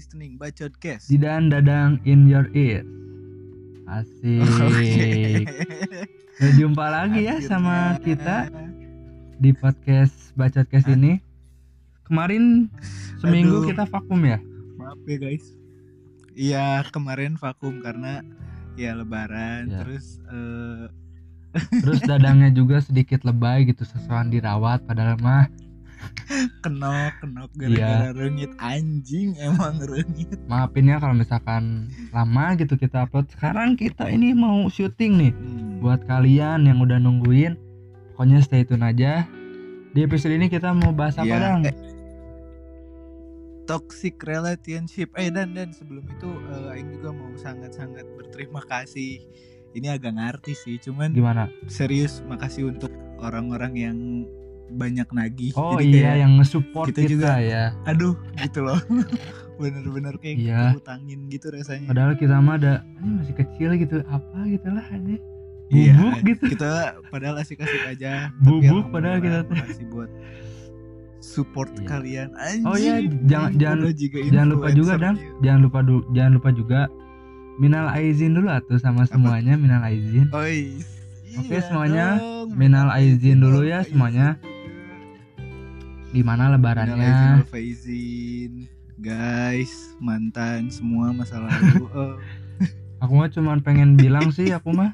listening Bacot Cast. Zidan Dadang in your ear. Asik. Udah jumpa lagi ya sama kita di podcast Bacotcast ini. Kemarin seminggu Aduh. kita vakum ya. Maaf ya guys. Iya kemarin vakum karena ya Lebaran, Ya. terus eh, Terus dadangnya juga sedikit lebay gitu sesuatu dirawat padahal mah kenok kenok Iya. gara-gara rengit anjing emang rengit. maafin ya kalau misalkan lama gitu kita upload. Sekarang kita ini mau syuting nih Hmm. buat kalian yang udah nungguin. Pokoknya stay tune aja. Di episode ini kita mau bahas apa Iya, dong? eh, toxic relationship. Eh dan dan sebelum itu eh, Aing juga mau sangat-sangat berterima kasih. Ini agak ngerti sih, cuman Gimana? serius makasih untuk orang-orang yang banyak nagih. Oh Jadi iya kayak, yang nge-support kita kita, juga- ya. aduh gitu loh. Bener-bener kayak Iya. hutangin gitu rasanya. Padahal kita mah ada ini masih kecil gitu apa gitu lah ini. Iya, Bubuk gitu. Kita padahal asik-asik aja. Bubuk padahal kita tuh. makasih buat support Iya. kalian. Anjing. Oh iya, jangan- jangan- juga Jangan lupa juga influencer dang, dia. jangan lupa du- jangan lupa juga minal aizin dulu atuh sama semuanya minal aizin. Oh iya. Oke, Iya semuanya, dong. minal aizin dulu ya semuanya. Gimana Minal aizin lebarannya? faizin. Guys, mantan semua masa lalu. Oh. Aku mah cuman pengen bilang sih aku mah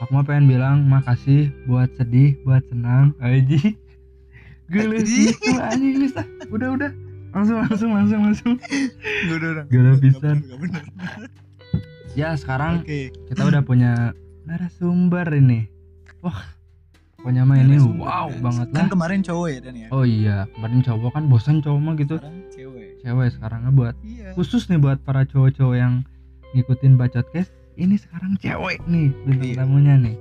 aku mah pengen bilang makasih buat sedih, buat senang. Aji. Anjing. gitu anjing bisa. Udah udah. Langsung langsung langsung langsung. Udah, udah. Pisan. nggak bener. Ya sekarang Oke. kita udah punya narasumber ini. Wah, pokoknya mah ini wow guys. banget Kan lah. kemarin cowok ya Dan ya. Oh iya, kemarin cowok kan bosan cowok mah gitu. Sekarang cewek. Cewek sekarangnya buat Iya. khusus nih buat para cowok-cowok yang ngikutin bacot case. Ini sekarang cewek nih bintang Iya. tamunya nih.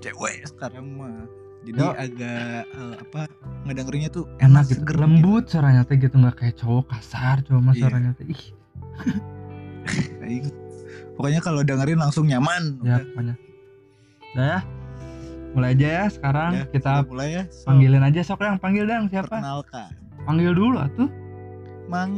Cewek sekarang mah. Jadi Yo. agak eh, apa ngedengerinnya tuh Enak gitu, seger lembut suaranya teh gitu nggak kayak cowok kasar cowok mah Iya. suaranya teh ih Aing. Pokoknya kalau dengerin langsung nyaman. ya Udah. pokoknya. Udah ya, mulai aja ya sekarang Ya, kita mulai ya. So, panggilin aja sok yang panggil dong siapa? perkenalkan. Panggil dulu atuh. Mang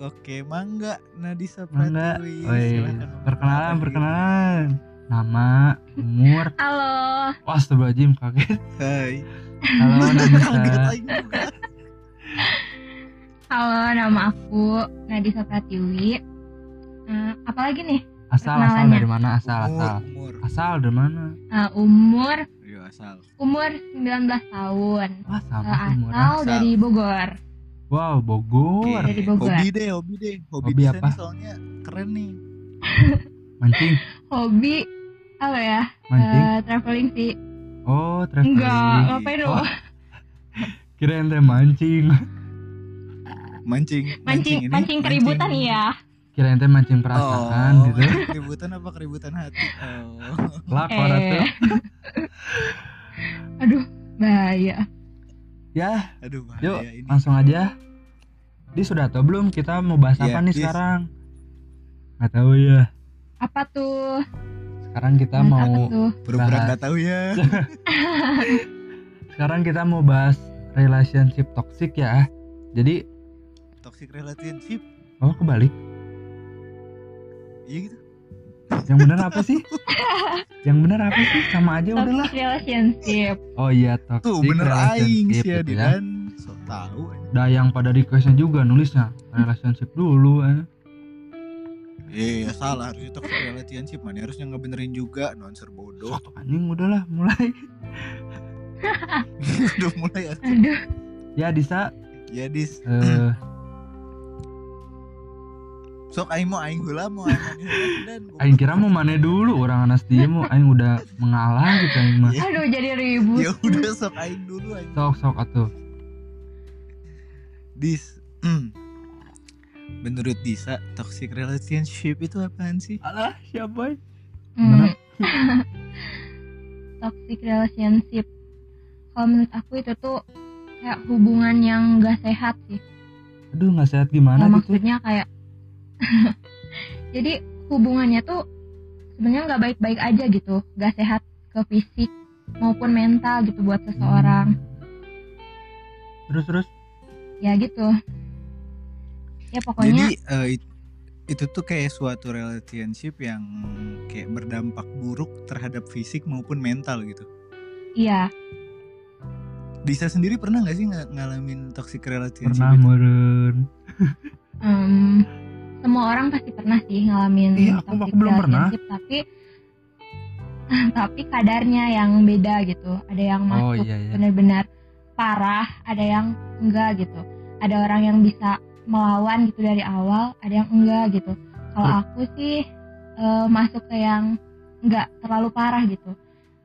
Oke, Mangga Nadisa Mangga. Pratiwi. Woi, Silakan perkenalan, perkenalan. Nama, umur. Halo, Wah, astagfirullahaladzim kaget. Hai. Halo, juga. halo nama aku Nadisa Pratiwi. Eh, apa lagi nih? Asal, asal dari mana? Asal, asal. umur. Asal dari mana? Eh, umur asal. umur 19 tahun. Wah, sama Eh, asal Asal. dari Bogor. Wow, Bogor. Dari Bogor. Hobi deh, hobi deh. Hobi, Hobi apa? nih soalnya keren nih. Mancing, Hobi apa ya? mancing. Eh, traveling sih. Oh, traveling. Enggak, ngapain Oh, dong? kirain teh mancing. Mancing, Mancing, ini, mancing keributan ya. Kirain teh mancing perasaan oh, gitu. Keributan apa keributan hati? Oh. Lakor. Eh. Aduh, bahaya. Ya, Aduh, bahaya yuk ini. langsung aja. Di sudah tahu belum kita mau bahas Iya, apa nih Dis. sekarang? Nggak tahu ya. Apa tuh? Sekarang kita Bahas mau bahas. nggak tahu ya. sekarang kita mau bahas relationship toxic ya. Jadi, Toxic relationship. oh kebalik. Iya gitu. Yang benar apa sih? Yang benar apa sih? Sama aja udahlah. Toxic relationship. Oh iya toxic Tuh bener aing relationship sih ya gitu ya. Didan. So tahu aja. Dah yang pada requestnya juga nulisnya relationship dulu eh. Iya, salah harusnya toxic relationship mana harusnya ngebenerin juga nonser bodoh. Sok, anjing udahlah mulai. Udah mulai ya. Aduh, Ya Disa Ya dis. eh Sok aing mau aing heula mau aing kira mau mana dulu orang anas dia mau aing udah mengalah gitu aing mah. Iya. aduh jadi ribut. Ya udah sok aing dulu aing. Sok sok atuh. Dis. Hmm. Menurut Disa, toxic relationship itu apaan sih? Alah, siapa? Hmm. Toxic relationship. Kalau menurut aku itu tuh kayak hubungan yang gak sehat sih. Aduh, nggak sehat gimana Nah, gitu. maksudnya kayak jadi hubungannya tuh sebenarnya nggak baik-baik aja gitu, gak sehat ke fisik maupun mental gitu buat seseorang. Terus terus Ya gitu. ya pokoknya Jadi eh, it- itu tuh kayak suatu relationship yang kayak berdampak buruk terhadap fisik maupun mental gitu. iya Disa sendiri pernah nggak sih ng- ngalamin toxic relationship pernah meren em, semua orang pasti pernah sih ngalamin Iya, aku- aku belum pernah. tapi tapi kadarnya yang beda gitu. Ada yang oh masuk iya iya. benar-benar parah ada yang enggak gitu. Ada orang yang bisa melawan gitu dari awal ada yang enggak gitu. Kalau aku sih eh, masuk ke yang enggak terlalu parah gitu.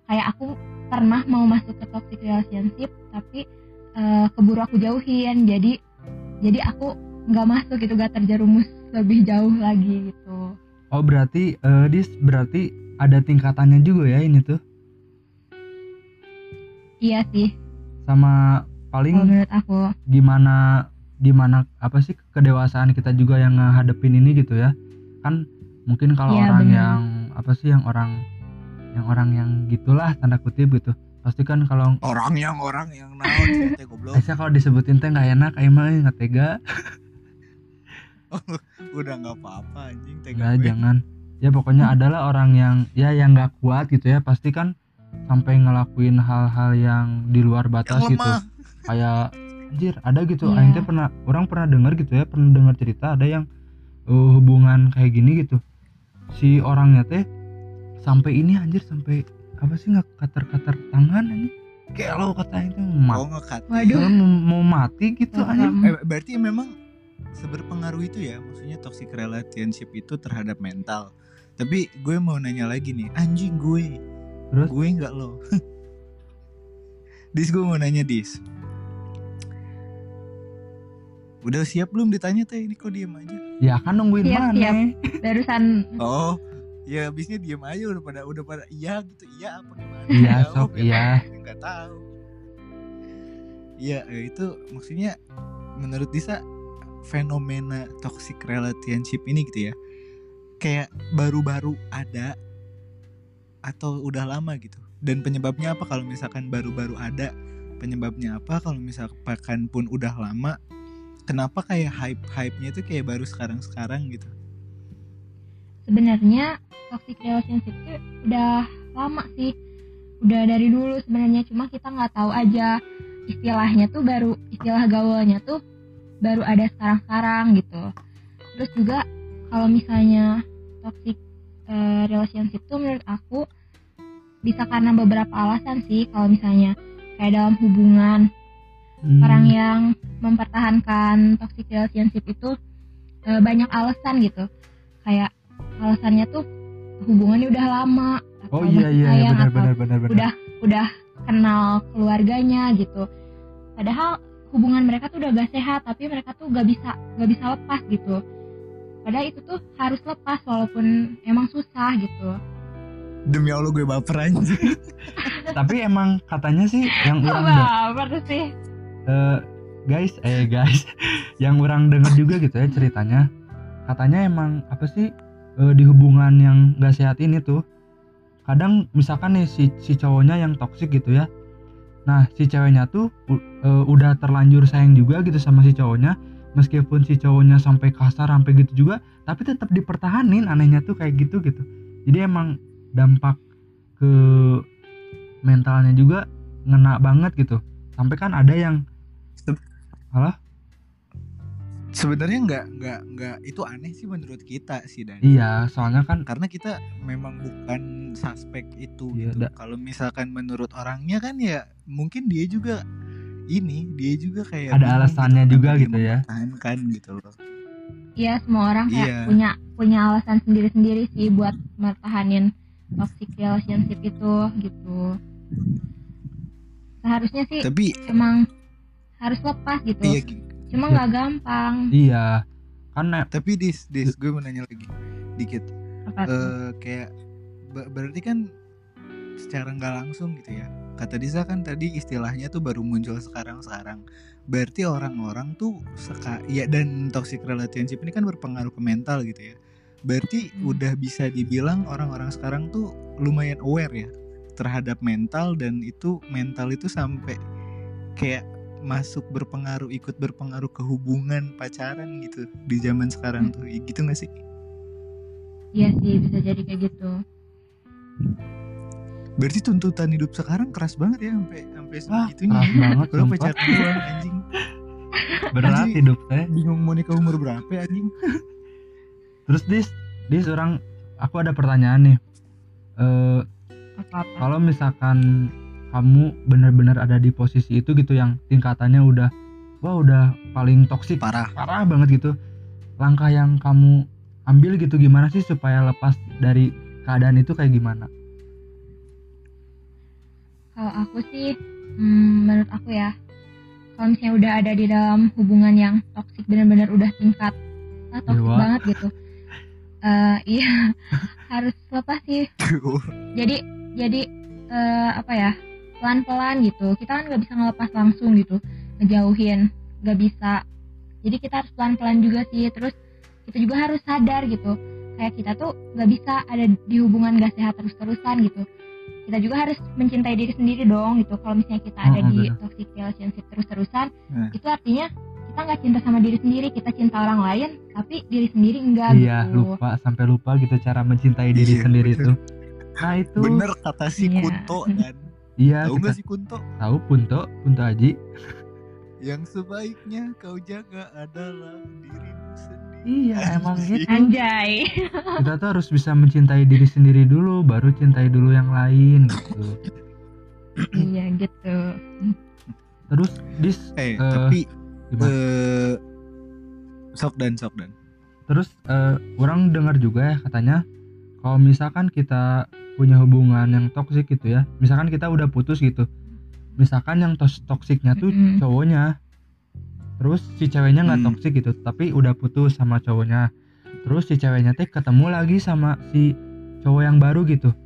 Kayak aku pernah mau masuk ke toxic relationship tapi eh, keburu aku jauhin. Jadi jadi aku nggak masuk gitu gak terjerumus lebih jauh lagi gitu. Oh berarti eh, dis berarti ada tingkatannya juga ya ini tuh? Iya sih. Sama paling kalau menurut aku. gimana gimana apa sih kedewasaan kita juga yang ngadepin ini gitu ya? Kan mungkin kalau Iya, orang bener. yang apa sih yang orang yang orang yang gitulah tanda kutip gitu. Pasti kan kalau Orang yang orang yang naon teh goblok. biasanya kalau disebutin teh nggak enak kayak mah nggak tega Udah nggak apa-apa anjing tega gue. jangan. Ya pokoknya adalah orang yang ya yang nggak kuat gitu ya. Pasti kan sampai ngelakuin hal-hal yang di luar batas Yang gitu. kayak anjir ada gitu. Aing teh pernah orang pernah dengar gitu ya pernah dengar cerita ada yang uh, hubungan kayak gini gitu. Si orangnya teh sampai ini anjir sampai apa sih nggak kater-kater tangan ini kayak lo kata itu mati Oh waduh. mau, mau mati gitu anjir. Eh, berarti memang seberpengaruh itu ya maksudnya toxic relationship itu terhadap mental. Tapi gue mau nanya lagi nih, anjing gue. Terus? Gue nggak lo. Dis gue mau nanya Dis. Udah siap belum ditanya teh ini kok diem aja? ya kan nungguin Siap, mana siap. barusan Oh, ya abisnya diem aja udah pada udah pada iya gitu iya apa gimana? Iya, Ya, sok, iya. Nggak tahu. Iya itu maksudnya menurut Disa fenomena toxic relationship ini gitu ya. Kayak baru-baru ada atau udah lama gitu. Dan penyebabnya apa? Kalau misalkan baru-baru ada penyebabnya apa? Kalau misalkan pun udah lama kenapa kayak hype hype nya itu kayak baru sekarang sekarang gitu? Sebenarnya toxic relationship itu udah lama sih. Udah dari dulu sebenarnya cuma kita nggak tahu aja istilahnya tuh baru istilah gaulnya tuh baru ada sekarang-sekarang gitu. Terus juga kalau misalnya toxic eh, relationship tuh menurut aku bisa karena beberapa alasan sih. Kalau misalnya kayak dalam hubungan Hmm, orang yang mempertahankan toxic relationship itu eh, banyak alasan gitu. Kayak alasannya tuh hubungannya udah lama atau oh iya masih iya sayang benar atau benar benar benar. udah udah kenal keluarganya gitu. Padahal hubungan mereka tuh udah gak sehat tapi mereka tuh gak bisa gak bisa lepas gitu. Padahal itu tuh harus lepas walaupun emang susah gitu. Demi Allah gue baper anjing. Tapi emang katanya sih yang orang baper sih? Eh, guys eh guys. Yang orang denger juga gitu ya ceritanya. Katanya emang apa sih eh, di hubungan yang gak sehat ini tuh kadang misalkan nih si si cowoknya yang toksik gitu ya nah si ceweknya tuh eh, udah terlanjur sayang juga gitu sama si cowoknya. Meskipun si cowoknya sampai kasar sampai gitu juga tapi tetap dipertahanin anehnya tuh kayak gitu gitu. Jadi emang dampak ke mentalnya juga ngena banget gitu. Sampai kan ada yang sebenarnya nggak nggak nggak itu aneh sih menurut kita sih dan Iya, soalnya kan karena kita memang bukan suspek itu Iya, gitu. Kalau misalkan menurut orangnya kan ya mungkin dia juga ini dia juga kayak Ada alasannya gitu, juga gitu ya. mempertahankan gitu loh. Iya semua orang kayak Iya. punya punya alasan sendiri-sendiri sih buat mertahanin toxic relationship itu gitu. Seharusnya sih Tapi emang harus lepas gitu. iya. Cuma nggak gampang. iya. Kan eh, tapi dis dis gue mau nanya lagi dikit. Apa tuh? Eh kayak ba- berarti kan secara nggak langsung gitu ya. Kata Disa kan tadi istilahnya tuh baru muncul sekarang-sekarang. Berarti orang-orang tuh seka ya dan toxic relationship ini kan berpengaruh ke mental gitu ya. Berarti Hmm. udah bisa dibilang orang-orang sekarang tuh lumayan aware ya terhadap mental dan itu mental itu sampai kayak masuk berpengaruh ikut berpengaruh ke hubungan pacaran gitu di zaman sekarang tuh. Gitu gak sih? Iya sih bisa jadi kayak gitu. Berarti tuntutan hidup sekarang keras banget ya sampai sampai segitunya. keras banget sumpah. pacaran doang anjing. Berat Anjing. hidup saya. bingung mau nikah umur berapa ya, anjing. Terus dis dis orang aku ada pertanyaan nih. Eh apa kalau misalkan kamu benar-benar ada di posisi itu gitu yang tingkatannya udah wah udah paling toksik parah. Parah banget gitu. Langkah yang kamu ambil gitu gimana sih supaya lepas dari keadaan itu kayak gimana? Kalau aku sih hmm, menurut aku ya kalau misalnya udah ada di dalam hubungan yang toksik benar-benar udah tingkat ah, toksik Dewa. banget gitu Eh iya harus lepas sih. Jadi jadi eh, apa ya pelan-pelan gitu. Kita kan nggak bisa ngelepas langsung gitu. Ngejauhin. Nggak bisa. Jadi kita harus pelan-pelan juga sih. Terus kita juga harus sadar gitu. Kayak kita tuh nggak bisa ada di hubungan gak sehat terus-terusan gitu. Kita juga harus mencintai diri sendiri dong gitu. Kalau misalnya kita ada Oh, oh, di toxic relationship terus-terusan Nah. itu artinya kita nggak cinta sama diri sendiri. Kita cinta orang lain tapi diri sendiri enggak iya gitu. lupa. Sampai lupa gitu cara mencintai diri Iya, sendiri bener. itu nah itu bener kata si Iya. Kunto kan iya tahu nggak si Kunto? Tahu punto punto aji. Yang sebaiknya kau jaga adalah dirimu sendiri. Iya emang Anjing. gitu. Anjay. Kita tuh harus bisa mencintai diri sendiri dulu baru cintai dulu yang lain gitu. Iya gitu. Terus dis eh Eh, tapi gimana? eh sok dan sok dan. Terus eh, orang dengar juga ya katanya kalau misalkan kita punya hubungan yang toksik gitu ya misalkan kita udah putus gitu misalkan yang tos toksiknya tuh Mm-mm. cowoknya terus si ceweknya nggak Hmm. toksik gitu tapi udah putus sama cowoknya terus si ceweknya teh ketemu lagi sama si cowok yang baru gitu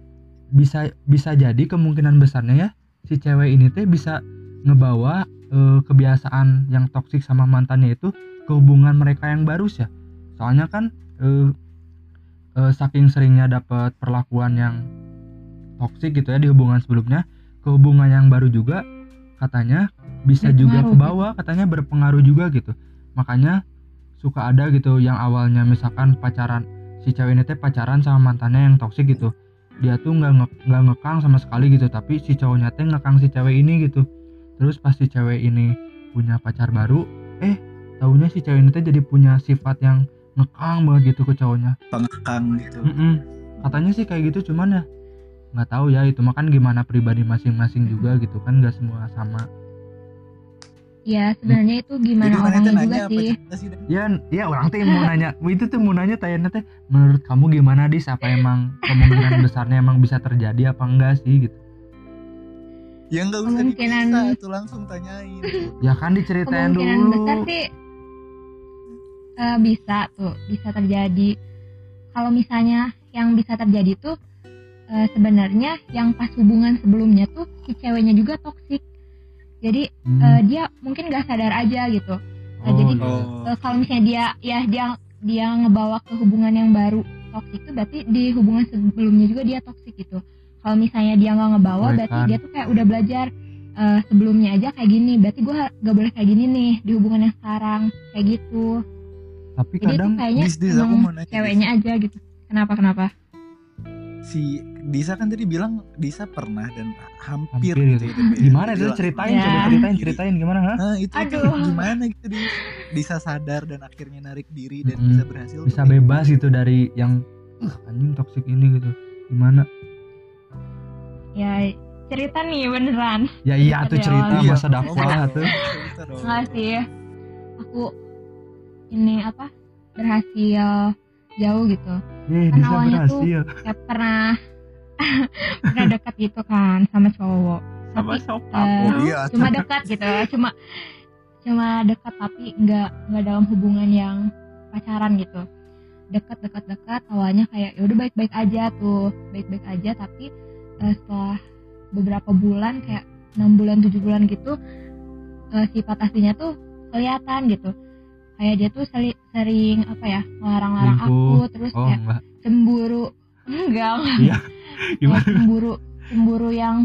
bisa bisa jadi kemungkinan besarnya ya si cewek ini teh bisa ngebawa eh, kebiasaan yang toksik sama mantannya itu ke hubungan mereka yang baru ya soalnya kan eh, eh, saking seringnya dapat perlakuan yang toksik gitu ya di hubungan sebelumnya ke hubungan yang baru juga katanya bisa juga Berpengaruh ke bawah katanya berpengaruh juga gitu. Makanya suka ada gitu yang awalnya misalkan pacaran si cewek ini teh pacaran sama mantannya yang toksik gitu. Dia tuh nggak nge- nggak ngekang sama sekali gitu tapi si cowoknya teh ngekang si cewek ini gitu. Terus pas si cewek ini punya pacar baru eh taunya si cewek ini teh jadi punya sifat yang ngekang banget gitu ke cowoknya. Pengekang gitu. Mm-mm. katanya sih kayak gitu cuman ya nggak tahu ya itu makan gimana pribadi masing-masing juga gitu kan nggak semua sama. Ya sebenarnya itu gimana Jadi orangnya itu juga sih. Ya ya orang teh mau nanya. Itu tuh mau nanya tanya teh menurut kamu gimana dis? Apa emang kemungkinan besarnya emang bisa terjadi apa enggak sih? Gitu. Ya nggak usah Kemungkinan- dipisah tuh langsung tanyain ya kan diceritain kemungkinan dulu. besar sih eh, bisa tuh bisa terjadi. Kalau misalnya yang bisa terjadi tuh eh, sebenarnya yang pas hubungan sebelumnya tuh si ceweknya juga toksik jadi Hmm. eh, dia mungkin gak sadar aja gitu. Oh, jadi- oh Eh, kalau misalnya dia ya dia dia ngebawa ke hubungan yang baru toksik itu berarti di hubungan sebelumnya juga dia toksik gitu. Kalau misalnya dia nggak ngebawa Boleh berarti kan? dia tuh kayak udah belajar eh, sebelumnya aja kayak gini. Berarti gue gak boleh kayak gini nih di hubungan yang sekarang kayak gitu tapi jadi kadang kayaknya Dis, aku mau nanya, ceweknya aja gitu kenapa kenapa si Disa kan tadi bilang Disa pernah dan hampir, hampir gitu gitu ya, gimana itu ceritain Ya. coba ceritain ceritain gimana ha? Nah, itu, itu Aduh. gimana gitu Dis? Bisa sadar dan akhirnya narik diri dan Mm-mm. bisa berhasil bisa bebas gitu dari yang uh anjing toksik ini gitu gimana ya cerita nih beneran ya iya tuh cerita. Iya, masa dakwah ngomong. tuh Cerita dong. nggak sih aku ini apa berhasil jauh gitu. Eh Kan awalnya tuh- berhasil. kayak pernah pernah dekat gitu kan sama cowok. Sama tapi sokap eh, Oh iya, cuma dekat gitu. Cuma cuma dekat tapi nggak nggak dalam hubungan yang pacaran gitu. Dekat dekat dekat awalnya kayak ya udah baik baik aja tuh. Baik baik aja tapi eh, setelah beberapa bulan kayak enam bulan tujuh bulan gitu eh, sifat aslinya tuh kelihatan gitu kayak dia tuh seli- sering apa ya ngelarang-larang aku terus oh kayak enggak. cemburu. Enggak Iya. kayak gimana? cemburu cemburu yang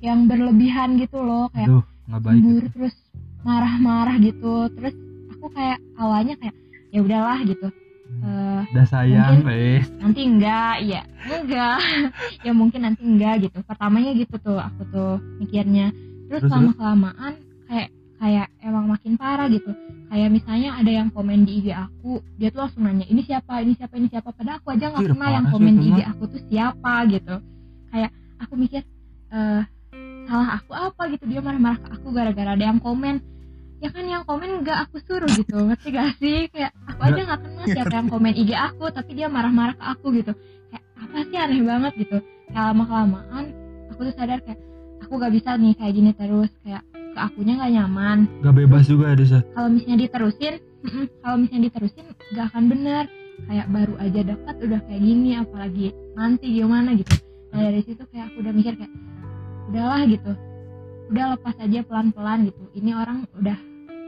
yang berlebihan gitu loh. Kayak aduh baik cemburu gitu. terus marah-marah gitu. Terus aku kayak awalnya kayak ya udahlah gitu. Eh, udah sayang wes. nanti enggak. Ya enggak. Ya mungkin nanti enggak gitu. Pertamanya gitu tuh aku tuh mikirnya. Terus Terus, lama kelamaan kayak kayak emang makin parah gitu. Kayak misalnya ada yang komen di IG aku dia tuh langsung nanya ini siapa? Ini siapa? Ini siapa? Padahal aku aja nggak kenal yang komen di IG aku tuh siapa gitu. Kayak aku mikir eh salah aku apa gitu? Dia marah-marah ke aku gara-gara ada yang komen. Ya kan yang komen nggak aku suruh gitu. Ngerti gak sih? Kayak aku aja nggak kenal siapa yang komen IG aku tapi dia marah-marah ke aku gitu. Kayak apa sih aneh banget? gitu. Kayak lama kelamaan aku tuh sadar kayak aku gak bisa nih kayak gini terus. Kayak ke akunya nggak nyaman. Gak bebas juga ya Desa? Kalau misalnya diterusin kalau misalnya diterusin gak akan bener kayak baru aja dekat udah kayak gini apalagi nanti gimana gitu. Nah dari situ kayak aku udah mikir kayak udahlah gitu. Udah lepas aja pelan-pelan gitu. Ini orang udah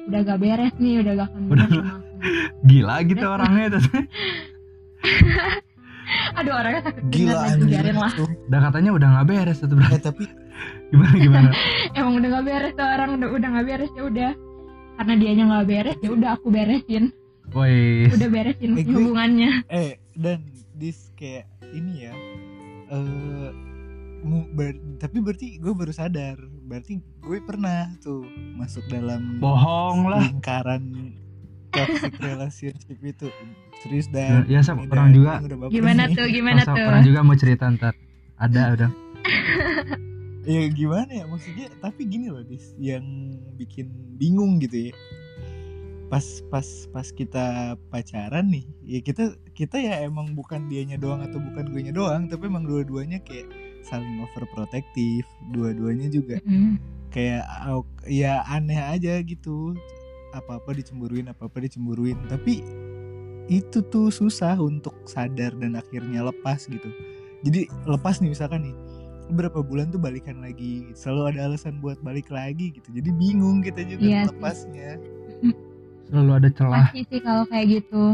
udah gak beres nih udah gak akan Udah. sama aku. gila gitu orangnya tuh aduh orangnya sakit Gila biarin lah. Tuh. udah katanya udah nggak beres tuh bro Eh tapi gimana gimana? Emang udah gak beres tuh. Orang udah udah gak beres ya udah. Karena dianya nggak beres ya udah aku beresin. Wes udah beresin Eh, gue- hubungannya. eh dan dis kayak ini ya eh mu- ber- tapi berarti gue baru sadar. Berarti gue pernah tuh masuk dalam bohong lah. lingkaran toxic relationship itu. Serius dan. Ya, ya, ini orang juga. gimana nih. tuh gimana Masa tuh? orang juga mau cerita ntar. Ada udah. Ya gimana ya maksudnya tapi gini loh dis yang bikin bingung gitu ya. Pas pas pas kita pacaran nih ya kita kita ya emang bukan dianya doang atau bukan gue nya doang tapi emang dua-duanya kayak saling overprotective dua-duanya juga Mm. kayak au- ya aneh aja gitu apa-apa dicemburuin apa-apa dicemburuin. Tapi itu tuh susah untuk sadar dan akhirnya lepas gitu. Jadi lepas nih misalkan nih berapa bulan tuh balikan lagi? Selalu ada alasan buat balik lagi gitu. Jadi bingung kita juga Iya sih. lepasnya. Selalu ada celah. Pasti sih kalau kayak gitu.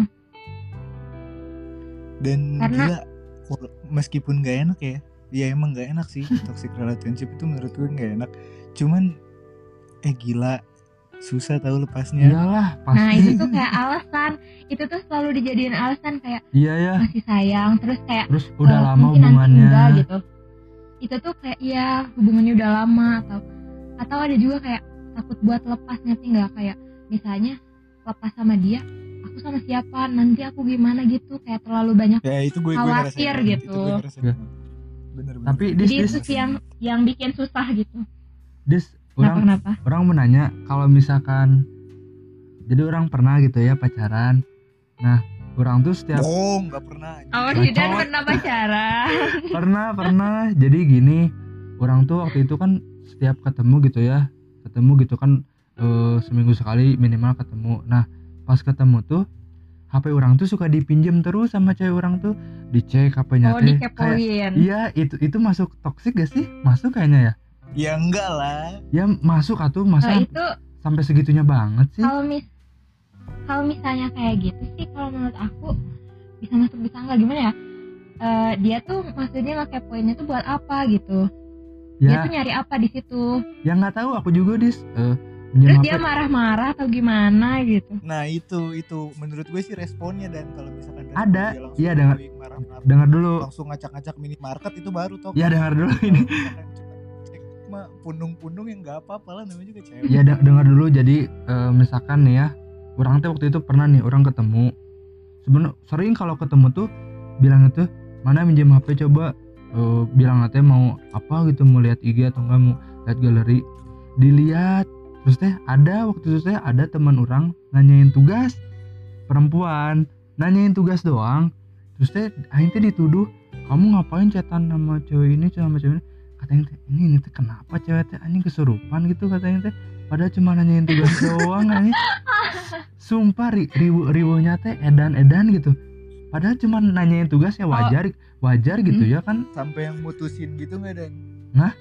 Dan Karena- gila meskipun gak enak ya ya emang gak enak sih. Toxic relationship itu menurut gue gak enak. Cuman eh gila susah tahu lepasnya. Iyalah nah itu pasti tuh kayak alasan. Itu tuh selalu dijadiin alasan kayak iya ya masih sayang terus kayak terus udah eh, lama mungkin nanti hubungannya. enggak gitu. Itu tuh kayak iya hubungannya udah lama atau atau ada juga kayak takut buat lepas ngerti nggak? Kayak misalnya lepas sama dia aku sama siapa? Nanti aku gimana? gitu. Kayak terlalu banyak ya itu gue gue Khawatir ngerasain banget, gitu. itu gue ngerasain. Ya. banget. bener bener. Tapi dis jadi dis. itu sih yang yang bikin susah gitu. Kenapa orang kenapa orang mau nanya kalau misalkan jadi orang pernah gitu ya pacaran. Nah orang tuh setiap bohong nggak pernah. Oh tidak pernah pacaran. Pernah pernah. Jadi gini orang tuh waktu itu kan setiap ketemu gitu ya. Ketemu gitu kan eh, seminggu sekali minimal ketemu. Nah pas ketemu tuh HP orang tuh suka dipinjem terus sama cewek orang tuh. Dicek HP-nya oh teh. Kayak iya itu itu masuk toksik gak sih? Masuk kayaknya ya ya enggak lah. Ya masuk atuh Nah, masa itu sampai segitunya banget sih? Kalau mis kalau misalnya kayak gitu sih kalau menurut aku bisa masuk bisa enggak gimana ya? Eh, dia tuh maksudnya ngekepoinnya tuh buat apa gitu? Dia ya. tuh nyari apa di situ? Yang nggak tahu. Aku juga dis. Eh terus dia marah-marah atau gimana gitu? Nah itu itu. Menurut gue sih responnya dan kalau misalkan Ada, dia iya, dengar- dengar dulu. Langsung ngacak-ngacak minimarket itu baru toh ya dengar dulu ini mah pundung-pundung yang nggak apa-apa lah namanya juga cewek. Ya de- dengar dulu. Jadi eh, misalkan nih ya orang tuh waktu itu pernah nih orang ketemu. Sebenarnya sering kalau ketemu tuh bilang itu mana minjem HP coba? Eh, bilang nanti mau apa gitu mau lihat IG atau enggak mau lihat galeri. Dilihat terus teh ada waktu itu teh ada teman orang nanyain tugas perempuan nanyain tugas doang. Terus teh teh dituduh kamu ngapain chatan sama cewek ini sama cewek ini katanya teh ini ini teh kenapa cewek teh? Anjing kesurupan gitu katanya teh. Padahal cuma nanyain tugas doang anjing. Sumpah ri, ribu ribunya teh edan edan gitu. Padahal cuma nanyain tugas ya wajar wajar gitu ya kan. Sampai yang mutusin gitu nggak dan Hah?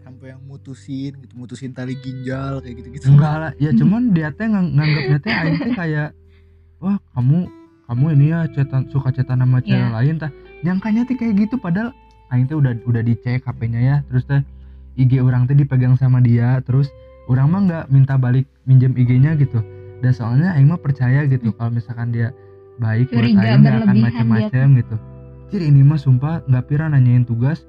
sampai yang mutusin gitu mutusin tali ginjal kayak gitu gitu enggak lah ya cuman dia teh ngang- nganggapnya teh aing teh kayak wah kamu kamu ini ya cetan suka cetan sama cewek Iya. lain tah. Nyangkanya teh kayak gitu padahal aing teh udah udah dicek HP-nya ya terus teh IG orang teh dipegang sama dia terus orang mah nggak minta balik minjem IG-nya gitu. Dan soalnya aing mah percaya gitu kalau misalkan dia baik buat Curiga aing nggak akan macem-macem gitu. Cir ini mah sumpah nggak pira nanyain tugas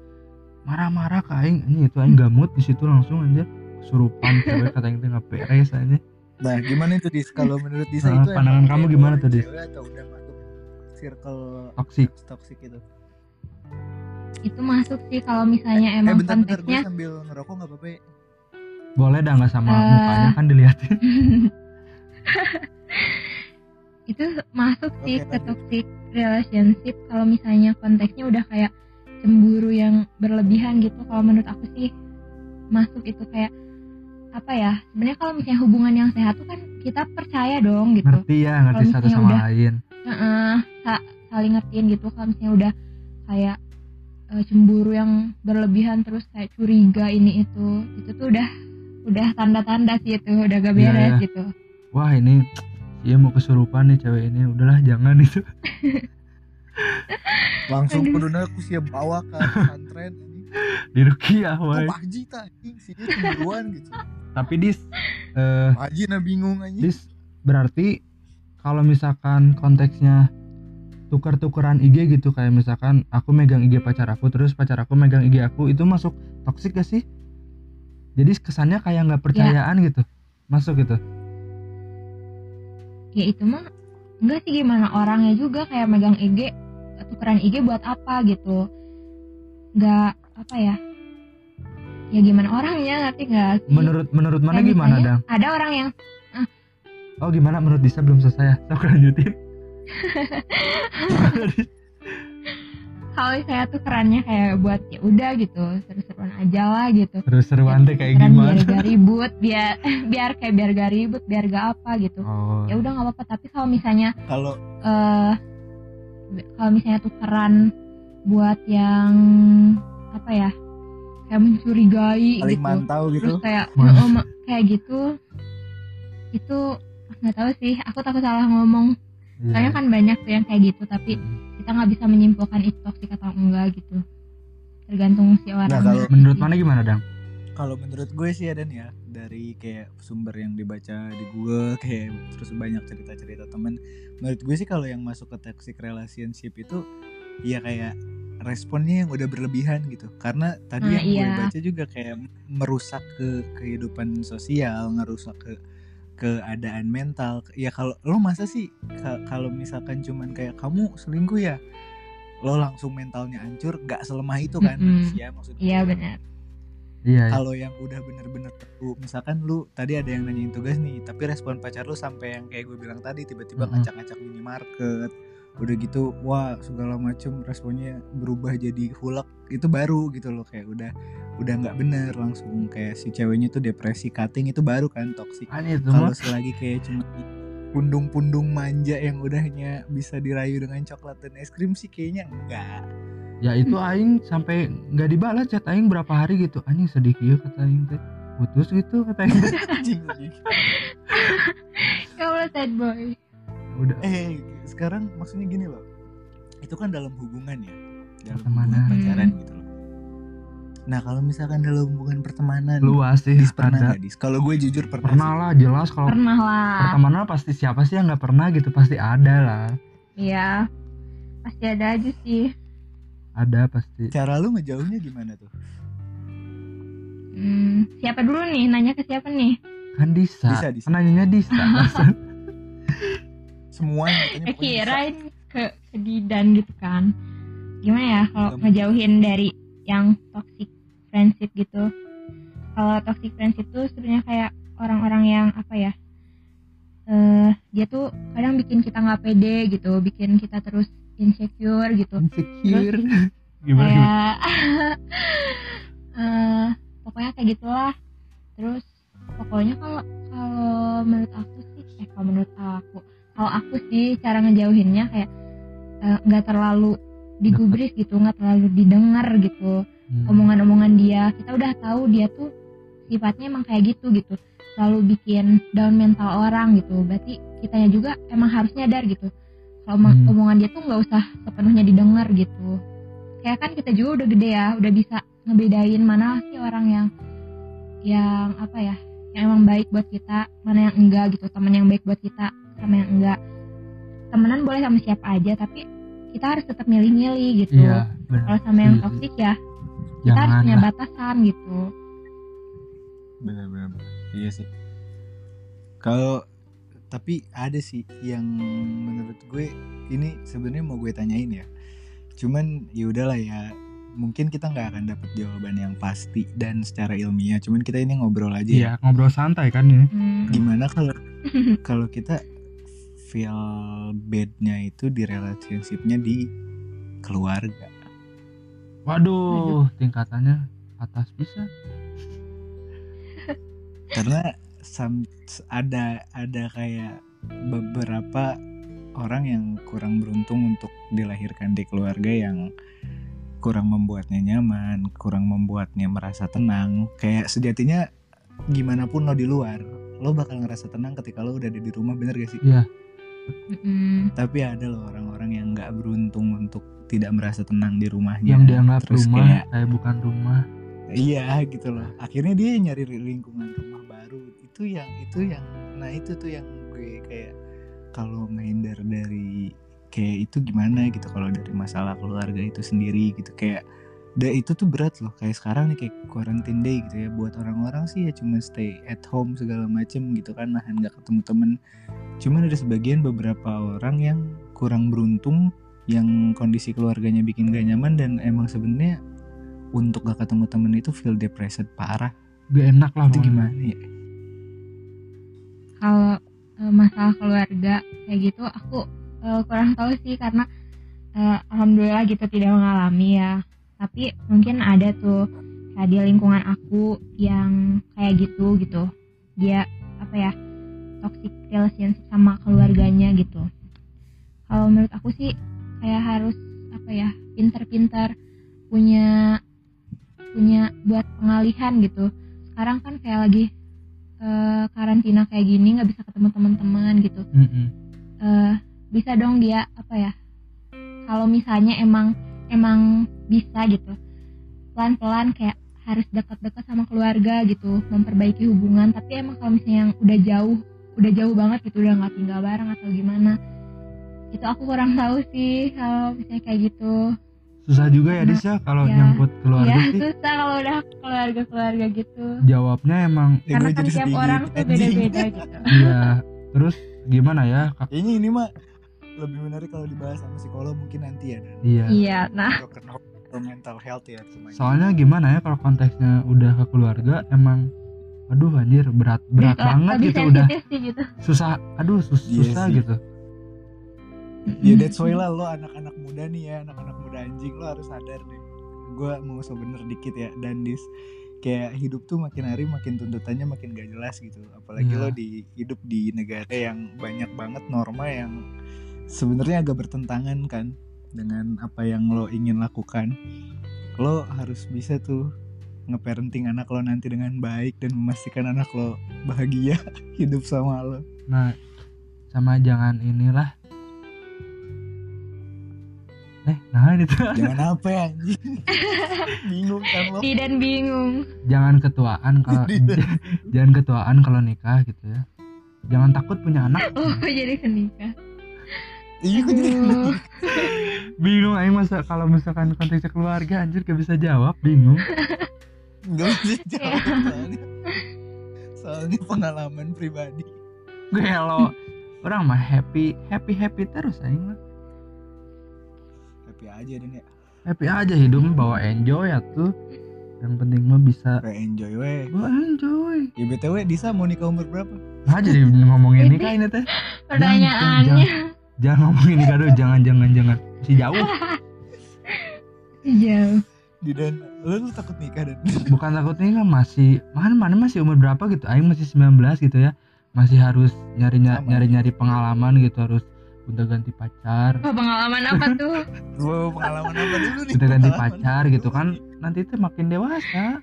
marah-marah ke aing. Ini itu aing gamut di situ langsung aja kesurupan cewek kata aing teh nggak beres aja Nah, gimana itu Dis? Kalau menurut Disa Nah, itu pandangan kamu gimana tuh, Dis? cewek Atau udah masuk circle toksik toxic itu? Itu masuk sih kalau misalnya eh, emang bentar-bentar gue konteksnya. sambil ngerokok nggak apa-apa ya? boleh dah nggak sama Eh. mukanya kan dilihatin itu masuk sih Oke, ke toxic relationship kalau misalnya konteksnya udah kayak cemburu yang berlebihan gitu. Kalau menurut aku sih masuk itu kayak apa ya sebenarnya kalau misalnya hubungan yang sehat tuh kan kita percaya dong gitu. Ngerti ya ngerti satu sama udah- lain. Heeh, sa- saling ngertiin gitu. Kalau misalnya udah kayak eh, cemburu yang berlebihan terus kayak curiga ini itu itu tuh udah udah tanda-tanda sih itu udah gak Iya, beres iya. gitu wah ini dia mau kesurupan nih cewek ini udahlah jangan itu Langsung kuduna aku siap bawa ke pesantren ini. di rukiah Oh, woy. Pak Haji tak anjing sih dia cemburuan gitu. tapi dis eh Pak Haji nah bingung anjing. dis berarti kalau misalkan konteksnya tukar-tukaran IG gitu kayak misalkan aku megang IG pacar aku terus pacar aku megang IG aku itu masuk toksik gak sih? Jadi kesannya kayak nggak percayaan gitu masuk gitu. Ya itu mah enggak sih gimana orangnya juga kayak megang IG tukeran IG buat apa gitu. Nggak apa ya? Ya gimana orangnya ngerti nggak sih? Menurut menurut mana Kayak gimana misalnya dang? ada orang yang oh gimana? Menurut Disa belum selesai ya? Sok lanjutin kalau saya tuh kerannya kayak buat ya udah gitu seru-seruan aja lah gitu. Terus seruan teh kayak gimana? biar gak ribut biar biar kayak biar gak ribut biar gak apa gitu. Oh. Ya udah nggak apa-apa tapi kalau misalnya Kalau eh kalau misalnya tukeran buat yang apa ya kayak mencurigai gitu. Mantau gitu. terus kayak oh, kayak gitu itu nggak tahu sih aku takut salah ngomong Iya. soalnya kan banyak tuh yang kayak gitu tapi kita nggak bisa menyimpulkan itu toksik atau enggak gitu tergantung si orang Nah, kalau- menurut mana gimana dang Kalau menurut gue sih ya Dan ya dari kayak sumber yang dibaca di Google kayak terus banyak cerita-cerita temen. Menurut gue sih kalau yang masuk ke toxic relationship itu ya kayak responnya yang udah berlebihan gitu. Karena tadi Nah, yang gue iya. baca juga kayak merusak ke kehidupan sosial, ngerusak ke keadaan mental. Ya kalau lo masa sih ka- kalau misalkan cuman kayak kamu selingkuh ya lo langsung mentalnya hancur, gak selemah itu kan Mm-mm. manusia maksudnya iya benar iya iya. kalau yang udah bener-bener lu misalkan lu tadi ada yang nanyain tugas nih tapi respon pacar lu sampai yang kayak gue bilang tadi tiba-tiba Mm-mm. ngacak-ngacak minimarket udah gitu wah segala macem responnya berubah jadi hulak itu baru gitu loh kayak udah udah nggak bener langsung. Kayak si ceweknya tuh depresi cutting itu baru kan toxic. Kan kalau selagi kayak cuma pundung-pundung manja yang udahnya bisa dirayu dengan coklat dan es krim sih kayaknya enggak ya itu aing sampai nggak dibalas chat aing berapa hari gitu. Anjing sedih kieu kata aing teh. Putus gitu kata aing anjing ya Allah sad boy. Udah. Eh sekarang maksudnya gini loh. Itu kan dalam hubungan ya. Dalam Pertemanan. hubungan pacaran gitu loh. Nah kalau misalkan dalam hubungan pertemanan luas sih dis pernah ada. dis? Kalau gue jujur pernah, pernah sih. lah jelas kalau pernah lah. pertemanan pasti siapa sih yang nggak pernah gitu? Pasti ada lah. Iya. Pasti ada aja sih. Ada pasti. Cara lu ngejauhnya gimana tuh? Hmm, siapa dulu nih? Nanya ke siapa nih? Kan Disa, Disa, Disa. nanyanya Disa semua katanya kirain ke ke Didan gitu kan gimana ya kalau ngejauhin dari yang toxic friendship gitu? Kalau toxic friendship tuh sebenarnya kayak orang-orang yang apa ya eh dia tuh kadang bikin kita nggak pede gitu bikin kita terus insecure gitu. Insecure. Gimana gimana? kayak eh pokoknya kayak gitulah. Terus pokoknya kalau kalau menurut aku sih eh kalau menurut aku kalau aku sih cara ngejauhinnya kayak eh, nggak terlalu digubris gitu nggak terlalu didengar gitu. Hmm. omongan-omongan dia kita udah tahu dia tuh sifatnya emang kayak gitu gitu. Selalu bikin down mental orang gitu. Berarti kitanya juga emang harus nyadar gitu. Kalau Hmm. omongan dia tuh nggak usah sepenuhnya didengar gitu. Kayak kan kita juga udah gede ya udah bisa ngebedain mana sih orang yang yang apa ya yang emang baik buat kita mana yang enggak gitu teman yang baik buat kita sama yang enggak. Temenan boleh sama siapa aja tapi kita harus tetap milih-milih gitu. Iya kalau sama yang Setuju. toksik ya kita harus punya lah. batasan gitu. Benar-benar iya sih. Kalau tapi ada sih yang menurut gue ini sebenarnya mau gue tanyain ya. Cuman ya udahlah ya mungkin kita nggak akan dapat jawaban yang pasti dan secara ilmiah. Cuman kita ini ngobrol aja ya. iya ngobrol santai kan ini. Hmm. gimana kalau kalau kita feel bednya itu di relationshipnya di keluarga waduh tingkatannya atas bisa karena ada ada kayak beberapa orang yang kurang beruntung untuk dilahirkan di keluarga yang kurang membuatnya nyaman, kurang membuatnya merasa tenang. Kayak sejatinya gimana pun lo di luar, lo bakal ngerasa tenang ketika lo udah ada di rumah, bener gak sih? iya Tapi ada loh orang-orang yang nggak beruntung untuk tidak merasa tenang di rumahnya. yang dianggap Terus rumah kayak kayak bukan rumah Iya gitu loh. Akhirnya dia nyari lingkungan rumah baru. Itu yang itu yang nah itu tuh yang gue kayak kalau menghindar dari kayak itu gimana gitu kalau dari masalah keluarga itu sendiri gitu kayak da itu tuh berat loh kayak sekarang nih kayak quarantine day gitu ya. Buat orang-orang sih ya cuma stay at home segala macem gitu kan nahan nggak ketemu temen. Cuman ada sebagian beberapa orang yang kurang beruntung yang kondisi keluarganya bikin gak nyaman dan emang sebenarnya untuk gak ketemu temen itu feel depressed parah. Gak enak lah itu gimana ya? Kalau eh, masalah keluarga kayak gitu aku eh, kurang tahu sih karena eh, alhamdulillah gitu tidak mengalami ya tapi mungkin ada tuh kayak di lingkungan aku yang kayak gitu gitu. Dia apa ya toxic relationship sama keluarganya gitu. Kalau menurut aku sih kayak harus apa ya pintar-pintar punya punya buat pengalihan gitu. Sekarang kan kayak lagi eh, karantina kayak gini nggak bisa ketemu teman-teman gitu. Mm-mm. eh bisa dong dia apa ya kalau misalnya emang emang bisa gitu. Pelan-pelan kayak harus dekat-dekat sama keluarga gitu memperbaiki hubungan. Tapi emang kalau misalnya yang udah jauh udah jauh banget gitu udah nggak tinggal bareng atau gimana itu aku kurang tahu sih kalau misalnya kayak gitu. Susah juga ya Nah, Dis ya kalau ya. nyangkut keluarga ya sih. susah kalau udah keluarga-keluarga gitu. Jawabnya emang Ya, karena kan tiap orang tuh anjing. beda-beda gitu. Iya terus gimana ya Kak- kayaknya ini mah lebih menarik kalau dibahas sama psikolog mungkin nanti ya dan. Iya. Iya nah. Mental health ya semuanya. soalnya gimana ya kalau konteksnya udah ke keluarga emang aduh anjir berat berat Bisa- banget gitu udah gitu. susah aduh sus- Iya susah sih. gitu. Ya that's why lah lo anak-anak muda nih ya Anak-anak muda anjing lo harus sadar deh. Gue mau so bener dikit ya Dan dis. Kayak hidup tuh makin hari makin tuntutannya makin gak jelas gitu. Apalagi Iya. lo di hidup di negara yang banyak banget norma yang sebenarnya agak bertentangan kan Dengan apa yang lo ingin lakukan. Lo harus bisa tuh ngeparenting anak lo nanti dengan baik dan memastikan anak lo bahagia hidup sama lo. Nah sama jangan inilah. Eh nah itu jangan apa ya anjing? Bingung kan lo. Didan bingung. Jangan ketuaan kalau jangan ketuaan kalau nikah gitu ya. Jangan takut punya anak. Oh jadi kenikah iya kok jadi bingung. aing masa kalau misalkan konteksnya keluarga anjir gak bisa jawab bingung. Nggak bisa jawab soalnya. Soalnya pengalaman pribadi. Gue lo orang mah happy happy happy terus aing mah. Happy aja dan ya. Happy aja hidupnya bawa enjoy ya tuh yang penting mah bisa. Kayak enjoy weh bawa enjoy. Ya btw Disa mau nikah umur berapa? Nah jadi ngomongin nikah ini teh. pertanyaannya jangan ngomongin dulu jangan jangan jangan. Masih jauh. Jauh di dan lo, lu takut nikah dan? Bukan takut nikah masih mana mana masih umur berapa gitu? Aing masih 19 gitu ya. Masih harus nyari Sama. nyari nyari pengalaman gitu harus udah ganti pacar. Oh, pengalaman apa tuh? Wow, pengalaman apa dulu nih? Udah ganti pacar gitu kan nanti itu makin dewasa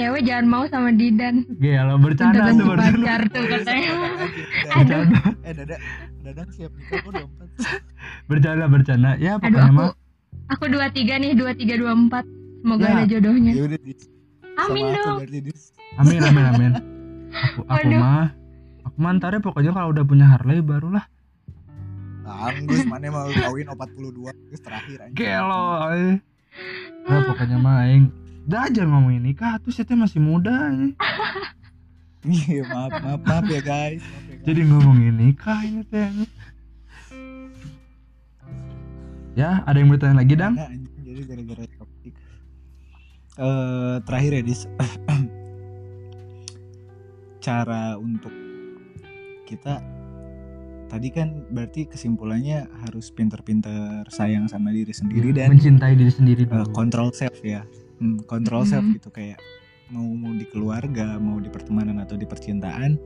cewek jangan mau sama Didan. Gila bercanda tuh bercanda. pacar tuh katanya. bercanda. Eh dada dadang siap nikah kok udah empat. Bercanda bercanda. Ya aduh pokoknya aku mah. aku dua tiga nih dua tiga dua empat. Semoga Ya. ada jodohnya. Ya udah Dis. Amin sama aku dong. berarti Dis. amin amin amin. Aku aku Waduh. mah aku mah ntar ya pokoknya kalau udah punya Harley barulah. Anggus mana mau kawin 42 terus terakhir anjing. gelo. Nah, pokoknya mah aing udah aja ngomongin nikah tuh saya teh masih muda ini. Iya, maaf, maaf, maaf ya guys. Maaf ya, guys. jadi ngomongin nikah ini teh ya ada yang mau ditanya lagi dang Nah, jadi gara-gara topik. Eh terakhir ya Dis. Cara untuk kita tadi kan berarti kesimpulannya harus pinter-pinter sayang sama diri sendiri dan mencintai diri sendiri eh, dulu control self ya. Hmm, control Mhm. self gitu kayak mau mau di keluarga, mau di pertemanan atau di percintaan,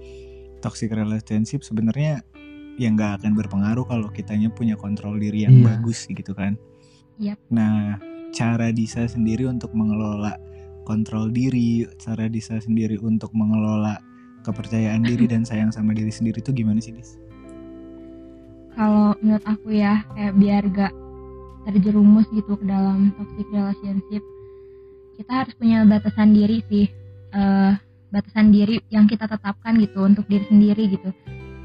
toxic relationship sebenarnya yang nggak akan berpengaruh kalau kitanya punya kontrol diri yang Iya. bagus gitu kan. Yap. Nah, cara Disa sendiri untuk mengelola kontrol diri, cara Disa sendiri untuk mengelola kepercayaan diri dan sayang sama diri sendiri itu gimana sih, Dis? kalau menurut aku ya kayak biar gak terjerumus gitu ke dalam toxic relationship kita harus punya batasan diri sih eh batasan diri yang kita tetapkan gitu untuk diri sendiri gitu.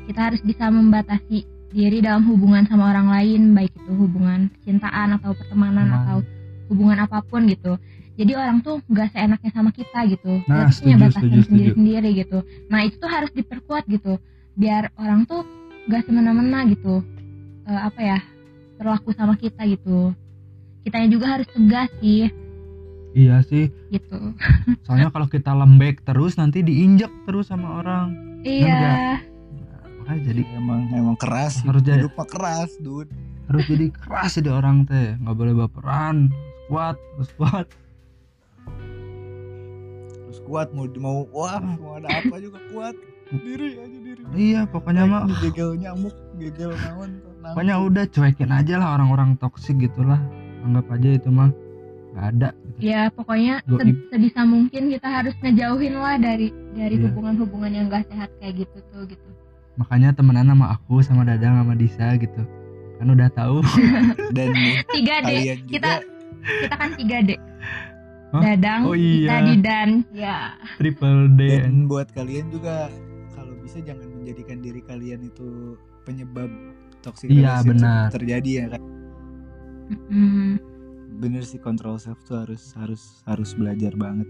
Kita harus bisa membatasi diri dalam hubungan sama orang lain baik itu hubungan percintaan atau pertemanan Teman. atau hubungan apa pun gitu. Jadi orang tuh gak seenaknya sama kita gitu. Nah, kita punya batasan setuju, setuju. sendiri sendiri gitu. Nah itu tuh harus diperkuat gitu biar orang tuh gak semena-mena gitu eh, apa ya berlaku sama kita gitu. Kitanya juga harus tegas sih iya sih. Gitu. Soalnya kalau kita lembek terus nanti diinjak terus sama orang. Iya. makanya jadi Emang emang keras, Harus jadi- mah keras, dude. harus jadi keras jadi orang teh. Nggak boleh baperan. Kuat terus kuat. Terus kuat mau mau wah mau ada apa juga kuat. Diri aja diri. iya pokoknya mah. gegel nyamuk, gegel naon. pokoknya udah cuekin aja lah orang-orang toksik gitulah. Anggap aja itu mah nggak ada. Ya pokoknya sebisa mungkin kita harus ngejauhin lah dari dari Iya. hubungan-hubungan yang gak sehat kayak gitu tuh gitu makanya temenan sama aku sama Dadang sama Disa gitu kan udah tahu dan tiga d kita kita kan tiga d Hah? dadang Oh kita iya. didan ya triple D dan buat kalian juga kalau bisa jangan menjadikan diri kalian itu penyebab toxic Iya, benar. terjadi ya kan. Mm, Bener sih control self tuh harus harus harus belajar banget.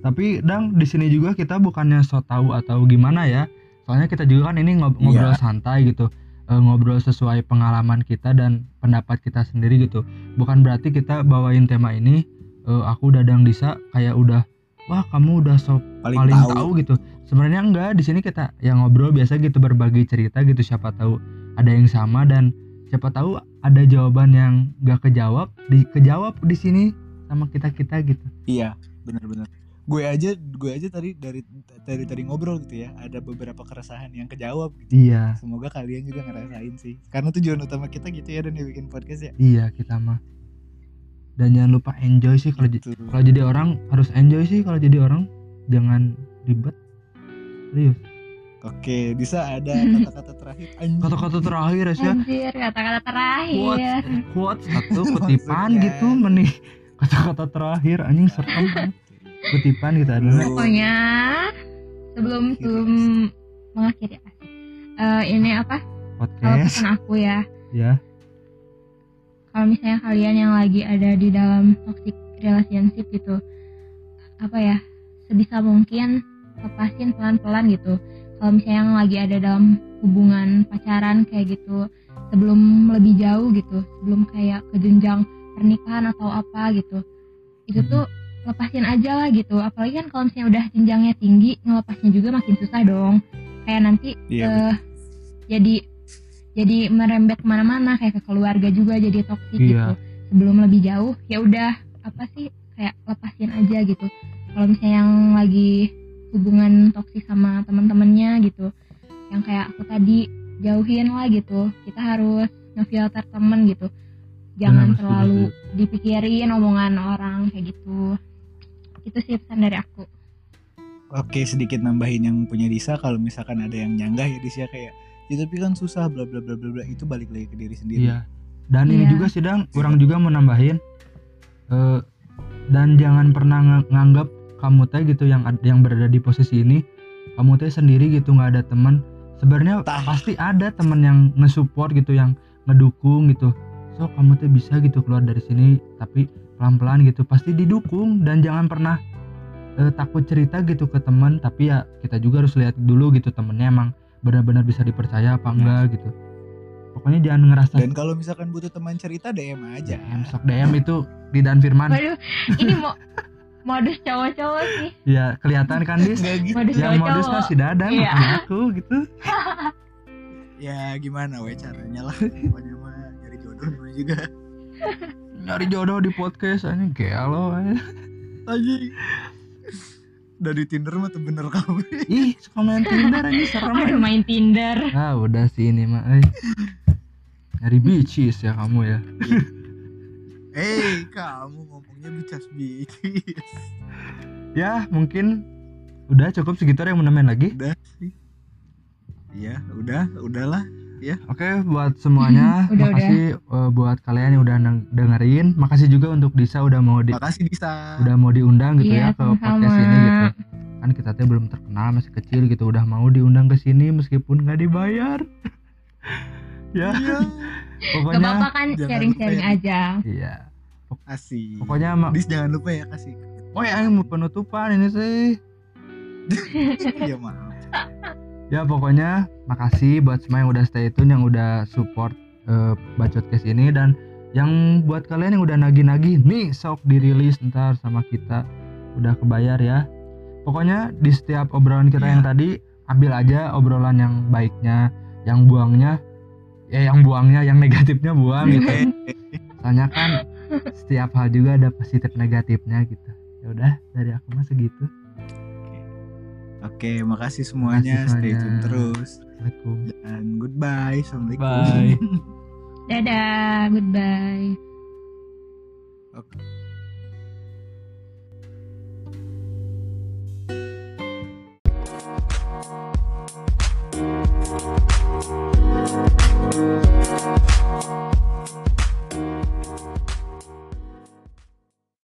tapi dang di sini juga kita bukannya so tahu atau gimana ya soalnya kita juga kan ini ngob- Iya. ngobrol santai gitu Eh, ngobrol sesuai pengalaman kita dan pendapat kita sendiri gitu bukan berarti kita bawain tema ini eh, aku dadang Disa kayak udah wah kamu udah so Paling, paling tahu. tahu gitu sebenarnya enggak di sini kita yang ngobrol biasa gitu berbagi cerita gitu siapa tahu ada yang sama dan siapa tahu ada jawaban yang gak kejawab di kejawab di sini sama kita kita gitu Iya, benar-benar. Gue aja gue aja tadi dari dari tadi ngobrol gitu ya, ada beberapa keresahan yang kejawab gitu. iya Semoga kalian juga ngerasain sih. Karena tujuan utama kita gitu ya dan ya bikin podcast ya. iya kita mah dan jangan lupa enjoy sih kalau Gitu. kalau jadi orang harus enjoy sih kalau jadi orang jangan ribet serius Oke, bisa ada kata-kata terakhir? Anjing. kata-kata terakhir ya anjir kata-kata terakhir. Quotes quotes atau kutipan Maksudnya. gitu menih. Kata-kata terakhir anjing serem. Kan. kutipan gitu adalah pokoknya sebelum sebelum mengakhiri eh, ini apa? Kalau podcast pesan aku ya. Ya. Kalau misalnya kalian yang lagi ada di dalam toxic relationship gitu apa ya sebisa mungkin lepasin pelan-pelan gitu kalau misalnya yang lagi ada dalam hubungan pacaran kayak gitu sebelum lebih jauh gitu sebelum kayak ke jenjang pernikahan atau apa gitu itu tuh lepasin aja lah gitu. Apalagi kan kalau misalnya udah jenjangnya tinggi ngelepasnya juga makin susah dong. Kayak nanti Iya, eh, jadi jadi merembet ke mana-mana kayak ke keluarga juga jadi toksik Iya. gitu. Sebelum lebih jauh ya udah apa sih kayak lepasin aja gitu. Kalau misalnya yang lagi hubungan toksik sama teman-temannya gitu. Yang kayak aku tadi jauhin lah gitu. Kita harus ngefilter temen gitu. Jangan Benar, setuju, terlalu dipikirin omongan orang kayak gitu. Itu sih pesan dari aku. Oke, sedikit nambahin yang punya Disa. Kalau misalkan ada yang nyanggah ya Disa kayak ya tapi kan susah bla bla bla bla bla. Itu balik lagi ke diri sendiri. iya. Dan ini Iya. juga sidang orang juga mau nambahin eh, dan jangan pernah ng- nganggap kamu teh gitu yang yang berada di posisi ini kamu teh sendiri gitu nggak ada teman. Sebenarnya Tah. pasti ada teman yang nge-support gitu yang ngedukung gitu. So kamu teh bisa gitu keluar dari sini tapi pelan-pelan gitu. Pasti didukung dan jangan pernah eh, takut cerita gitu ke teman. Tapi ya kita juga harus lihat dulu gitu temennya emang benar-benar bisa dipercaya apa enggak gitu. Pokoknya jangan ngerasa Dan kalau misalkan butuh teman cerita DM aja. DM sok DM itu di Dan Firman. Waduh, ini mau modus cowok-cowok sih. ya kelihatan kan dis gitu. Modus yang modus cowok-cowok. kan si Dadan Iya. aku gitu Ya gimana we caranya lah. Pokoknya mah nyari jodoh namanya juga. nyari jodoh di podcast aja gelo aja. Anjing. Dari Tinder mah tuh bener kamu. ih suka main Tinder aja serem Aduh aja. main Tinder. ah udah sih ini mah eh. nyari bitches ya kamu ya Hei, kamu ngomongnya bicas ya mungkin udah cukup segitu yang nambahin lagi Udah sih. Iya, udah, udahlah. Oke buat semuanya Udah, makasih eh, buat kalian yang udah neng- dengerin makasih juga untuk Disa udah mau di Makasih Disa. udah mau diundang gitu Iya, ya ke podcast sama-sama. ini gitu kan kita teh belum terkenal masih kecil gitu udah mau diundang ke sini meskipun nggak dibayar ya Iya. Gak pokoknya apa-apa kan sharing-sharing ya. aja. iya Asik. pokoknya ma- Dis jangan lupa ya kasih. oh ya mau penutupan ini sih Iya maaf. ya pokoknya makasih buat semua yang udah stay tune yang udah support eh, bacot case ini dan yang buat kalian yang udah nagih-nagih nih sok dirilis ntar sama kita udah kebayar ya pokoknya di setiap obrolan kita Iya. yang tadi ambil aja obrolan yang baiknya yang buangnya ya yang buangnya yang negatifnya buang gitu Eh, soalnya kan setiap hal juga ada positif negatifnya gitu ya udah dari aku mah segitu Oke, makasih semuanya. Makasih Stay tune terus. Assalamualaikum Dan goodbye. Assalamualaikum. Bye. Dadah, goodbye. Oke.